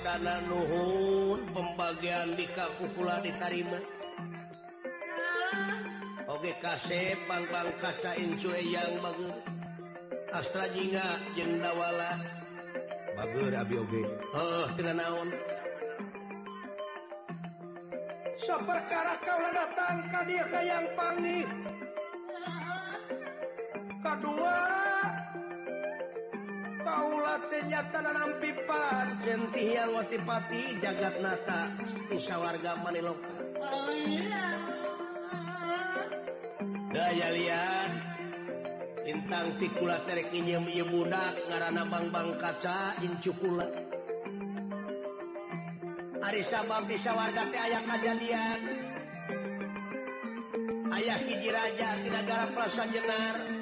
karena nuhun pembagian dika kukula ditarrima Oke kasih Papang kacain cu yang Astaat jendawala so kalau datang ke dia yang panik2 Paul setan dalam watipati jagatnata bisa warga Bal bintang tikulaanabank kaca incu Ari bisa warkati ayat Ayah hijraja tidakgara rasa jelar yang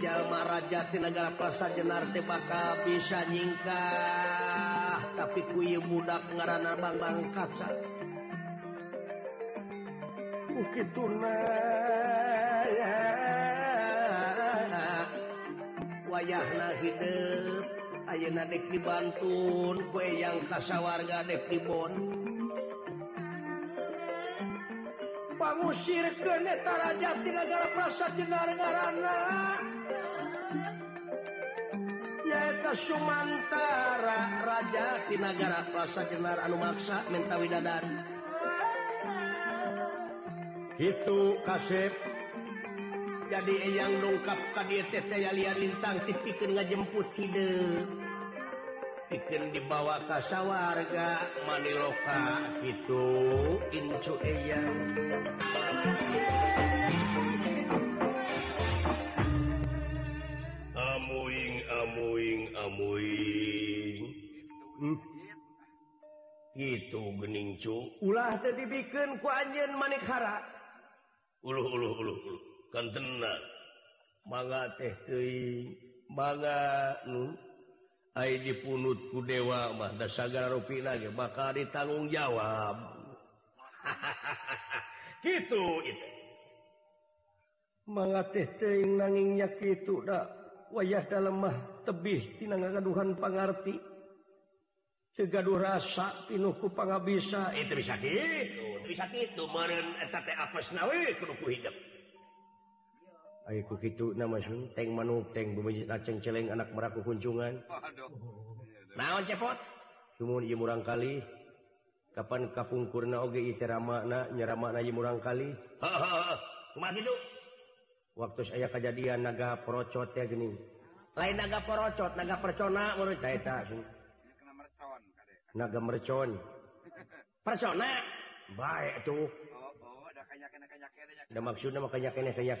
jal maraja Tenegara Plasa Jennar Tebaka bisa nyingkat tapi kuye mudadak ngarah nama Langngkasa Bukit tur Wayah Ayedek dibanungueang tasa warga depibon musir ketaraja Tigara prasanyata Sumantara Raja Tinagara prasa Jen Anu maksa menidad itu kas jadi yang lengkap K liang pikir jemput dibawa kasya warga manoka itu incuyaingamoingamo itu being Ulah tadibiken ku man kanbaga tehbaga lu di punutku dewamahgara pin bakal ditanggung jawab gitu man naingyak itu wayah dalam mah tebihuhan pagarti segadouh rasa pinkupang bisa sakitmarin naweuku hidup gitu namangceleg anakku kuncan cepotrangkali Kapan Kaungkurna Oge makna nyerammakna murangkali ha waktu aya kejadian naga procot ya gini lain naga perocot naga naga mercon persona baik tuhmaks makanya ke kayak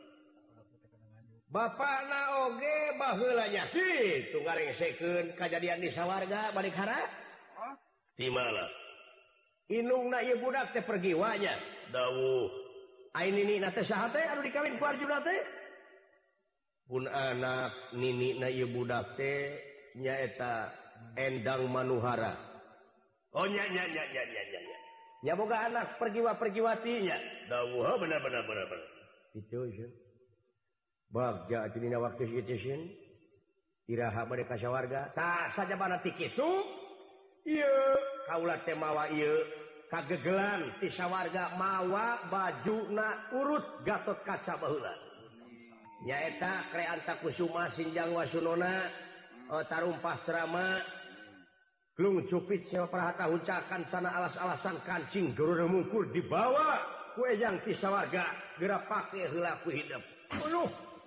saya Bapak na OG kejadian diwarga balik pergiwanyawin pun anaknyaeta endang manuharanyamoga oh, anak pergiwa pergiwatinya benar waktu warga tak sajatik ituan warga mawa baju na urut Gatot kacanyaetaan takuma Sinjangwa Sunona ota eh, rumpah ceramah Klung cupitha hunckan sana alas-alasan kancing gurumukur di bawahwa kue yang kiah warga gerak pakai helaku hidupuh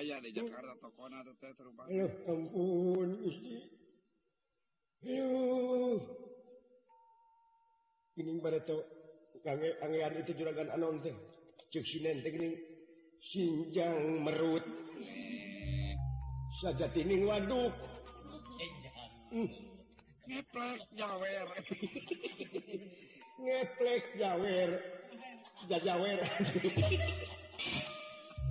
di Jakarta Toko terbang itujang meut seja Waduhnya ngeple Jawe sudah Jawe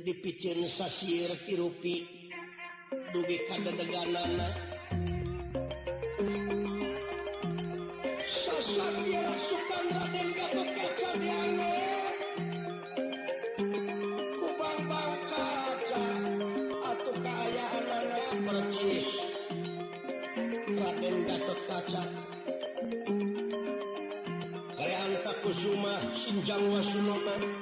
dipicin sasir tirupi dugi kadedeganana sasir sukan raden gatot kacadyana kubang bangka atau kaayaan anak percis raden gatot kaca kayak antakusuma sinjang wasunota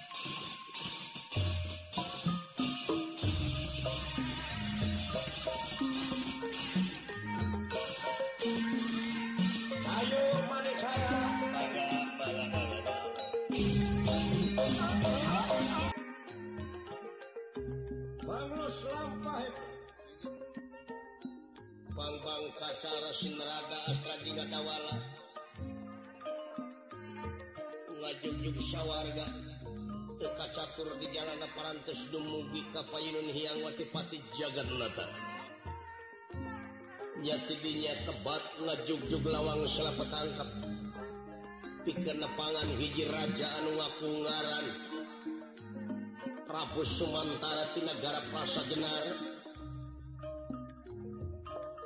nerraga Astra Jingwalaju juga bisa warga Tekacakur di Ja Dumubi Kapaun Hyang Wakipati Ja yanya tebaklah Jugjug lawang sebattangkap dikenepangan hijirajaan Wapungaran Rabu Suman Tinagara Pas Genar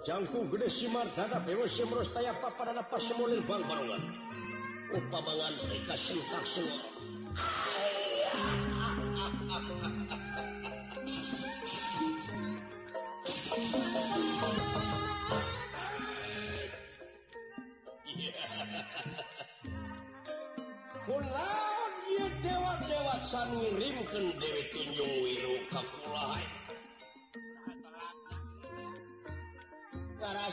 jangku gede simar dada bewa simros taya papada napa semulir bang barungan upamangan mereka sentak semua Kulaun dia dewa-dewa sanirimkan Dewi Tunjung Wiru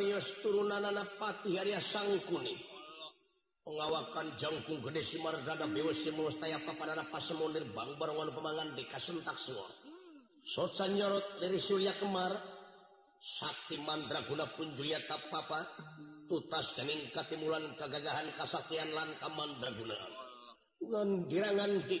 ius turunanpati hari sangkuni pengawakan jangkung gede si Marulir Bang pean di kas takro dari Surya Kemar Sakti mandraguna punta papa tutas daningkat Timlan kegagahan kassaktian laka Mandragunaanganti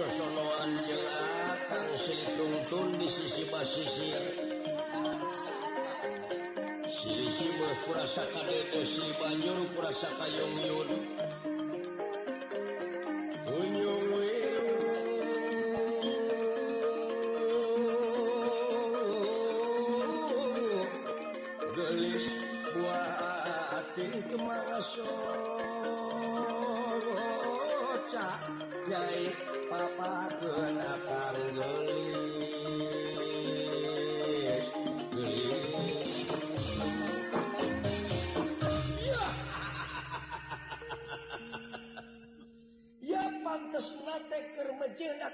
Quan Soloan akantungun di sisi Pasisir Silisimahuraataeposi Banjur Purrasatayongng Youn.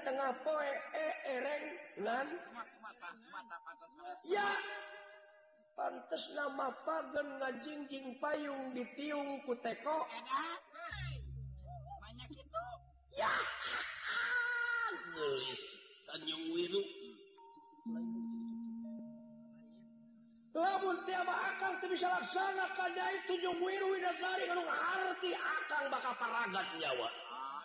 tengah poienglan eh, eh, ya pantes nama Paganjining payung di Tiung ku teko banyak Tanjung akan salahjungari akan bakal paragraf nyawa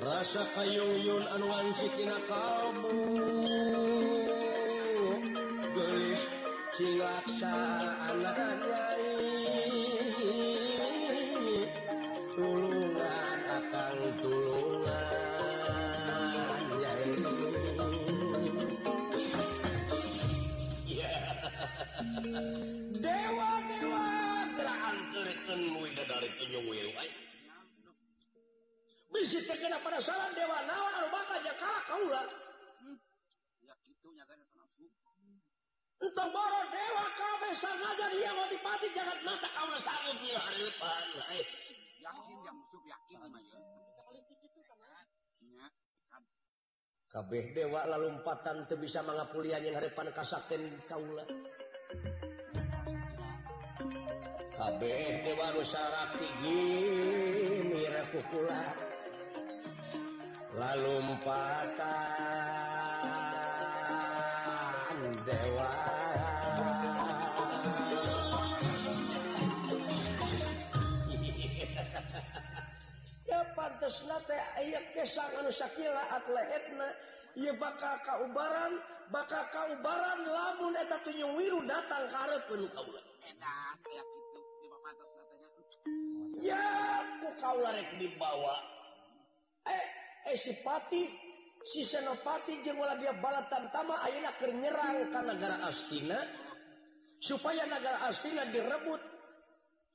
rasa payungy anwangtina kauapsa Bisitiknya pada saran dewa nawan anu bakal nya kalah kaula. Ya kitu nya kana nafsu. Entong boro dewa kabeh kan, sanajan dia mau dipati jangan nata kaula sanggup di hareupan. Eh. Yakin yang musuh yakin mah ya. Nya kan. kabeh dewa lalumpatan teu bisa mangapulian yang harapan kasakten kaula. Kabeh dewa rusak tinggi gini kukulah mau lalu muwa ayat bakal kau baran bakal kau baran lamunnya wiru datang karo pun kau en aku kau larik dibawa eh, ipati sisenpati jelah dia balatanma menyekan negara astina supaya negara astina direbut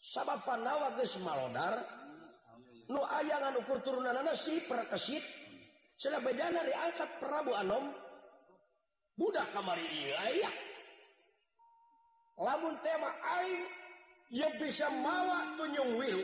sahabat Panwadar turunanit sudah diangkat Praabu Anom kamari la tema yang bisa mawa tunjung wiru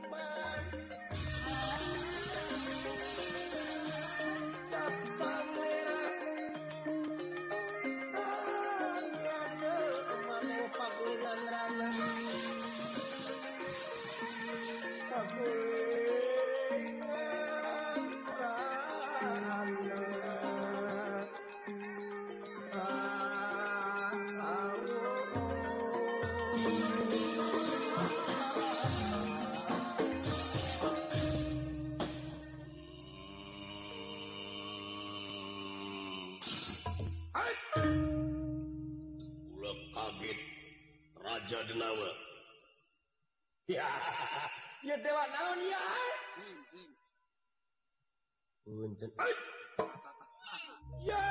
goodbye. Oh yaha dewa ya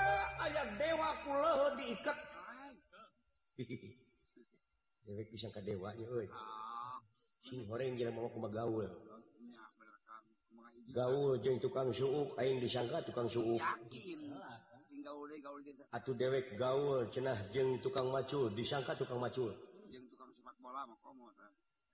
aya dewa pulau diikatwe pisangka dewaul gaul je tukang suhu disangka tukang suhu at dewek gaul cenah jeng tukang macu disangka tukang macu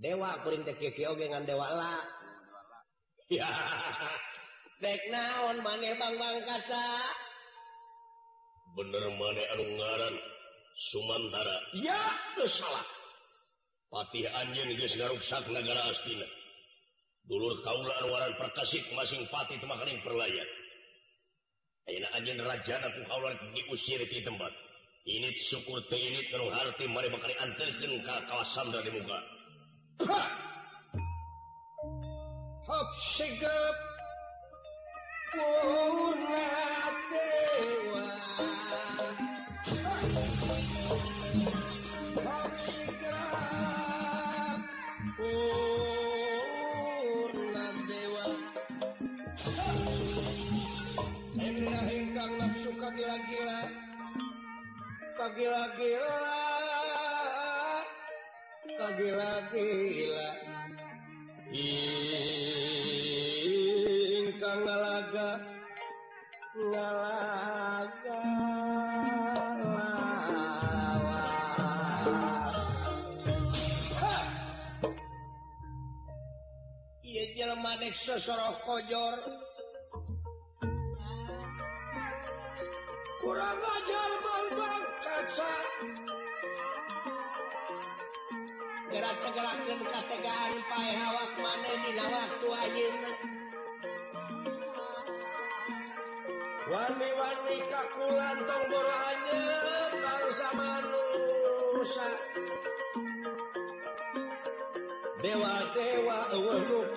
dewa kuring teh kieu oge ngan dewa la ya dek naon maneh bang bang kaca bener maneh anu ngaran Sumantara ya teu salah Patih anjeun geus ngaruksak negara astina dulur kaula anu waran perkasit masing patih teu makaring perlayan Ayeuna anjeun rajana ku kaula diusir di tempat ini syukur teh ini nu harti mari bakari anterkeun ka kawasan dari muka Hapsigap Puna Dewa Hapsigap Puna Dewa Inilah hingkang nafsu kagila-gila Kagila-gila kojor kurang ajar Bambang kaca gerak-gerakan kategaan pae hawak mana di waktu ayeuna Wani-wani kakulan tonggoro anyep bangsa manusia Dewa-dewa eueuh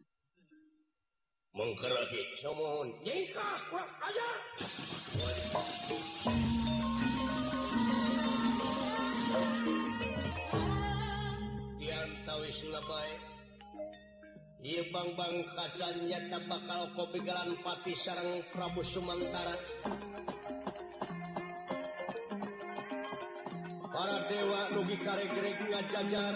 mau mengwi nga Y bang bang kassnyata bakal kopigalanpati sarang Prabu Sumantara para dewa rugi kare-gere Gi jajar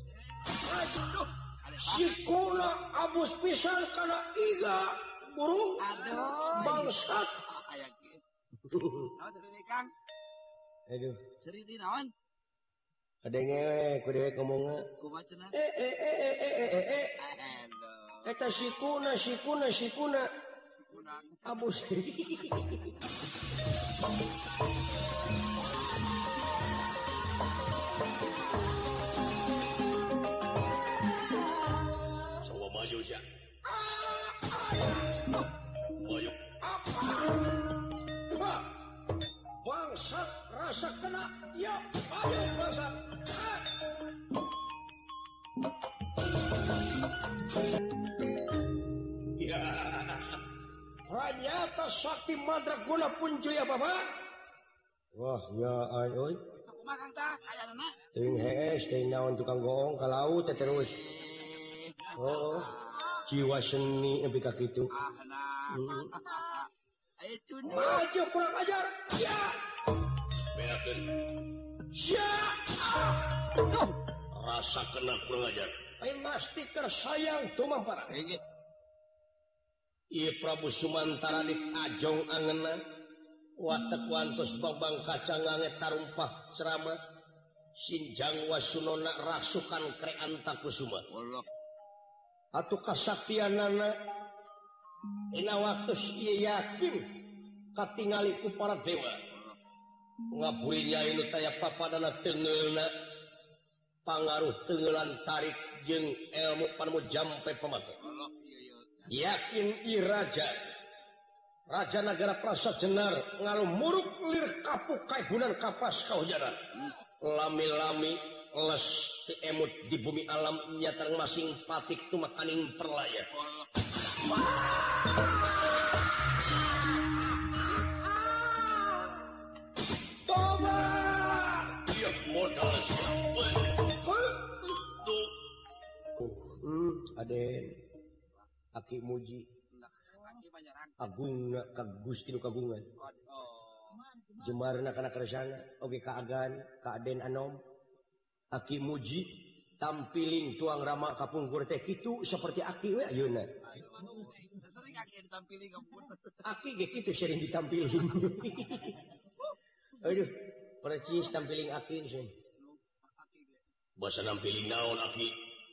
sikula a pisan sana Iung ada si ku si ku si kuna kamu merasa kena ya ayo ya ternyata sakti madraguna pun ya bapak wah ya ayo Ting hees, eh, ting naon tukang goong, kalau teh terus. Oh, jiwa seni nabi kaki itu. Maju kurang ajar. Ya. rasa kena mengajar tersayang Prabu Sumantara Aan watakus Babang kacangangane tarumpah ceramah Sinjangwaun rasukanan taksakpian enak waktu yakin Katiku para dewa ngabulnya tay papa ten pangaruh tenelan tarik je elmu padamu jampe pemak oh, yakin Iraja raja-nagara prasa cenar ngaruh muruk lir kapuk kabun kapas kau jaran lami-lami les temmut di bumi alam nya terangmasing fatik tuh makan yang terlay oh, aki Muji jemar anakak keraana Okegan keadaden Anom aki Muji tampillin tuang Rama Kapung gote itu seperti akina ser ditil bahasa tampillin naonki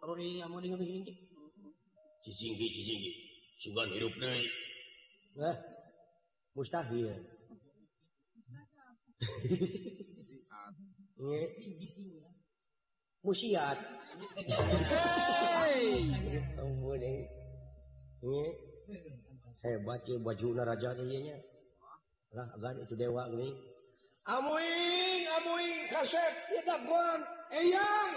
juga mustahir musiat hebat bajulah rajanya itu dewa nih yang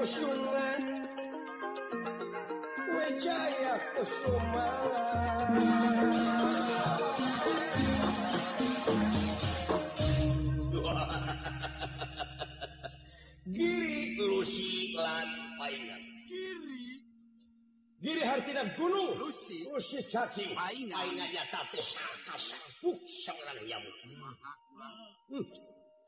Quanya diri lusilan diri hati dan penuh lusi us mainai aja tapi yang ma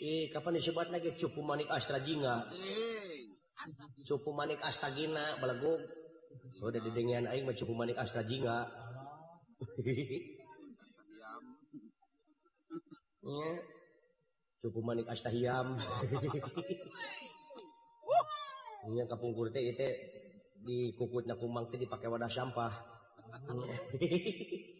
Eh, kapanbat lagi cupu manik Astra Jinga eh, cupu manik Astaginagu hmm. sudah di manik Astra Jinga cupu manik Asta Hyam kapung di kukut naku mangte dipakai wadah sampah hmm.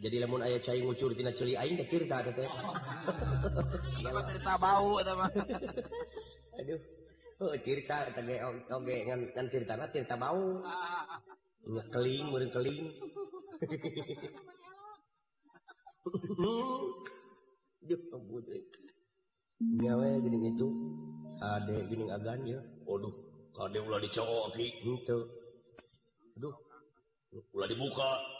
jadi lamun ayah cair ngucur tina celi aing detir tak ada teh kalau cerita iya, bau atau mah aduh oh cerita oke oke ngan ngan cerita na cerita bau keling murid keling dia kebut eh. nyawa gini itu ada gini agan ya waduh kade ulah dicowok ki gitu aduh ulah dibuka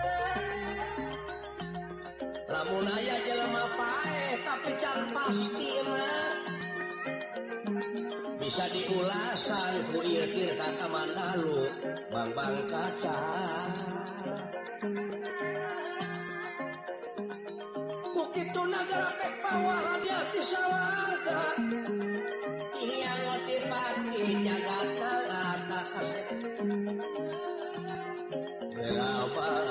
lamun aya jelema pae tapi can pastina bisa diulasan ku ieu tirta ka mandalu bambang kaca ku kitu nagara pek bawah hadiah ya ti sawaga iya ngoti pati kalah nalata kasep berapa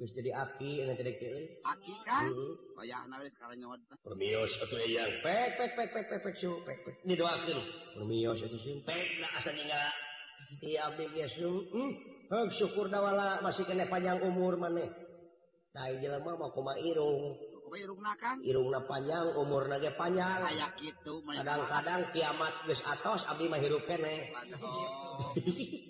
jadiki-kiri mm-hmm. hmm. kur masih ke panjang umur man Iung panjang umurga panjang layak itu medangkadang kiamat atas Abihirrup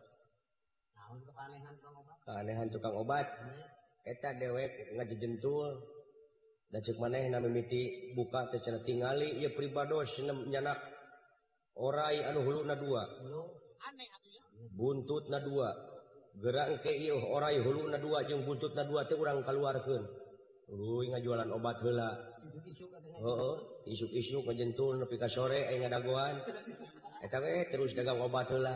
ehan tukang obateta dewek nga jetul dan cek maniti bubuka secara tinggali ia pribadosnyanak orai aduh hulu na buntut na dua gerake oraluntut orang keluar ngajualan obatla isuk-isu kejentul soregua terus dagang obat hela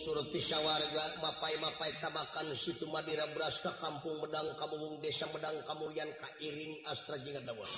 surat tisya warga mapai-mapai tabakan Si Madeira berasska Kampung Medang kamungbung desa Bedang Kamurrian kairing Astra Jinga dawa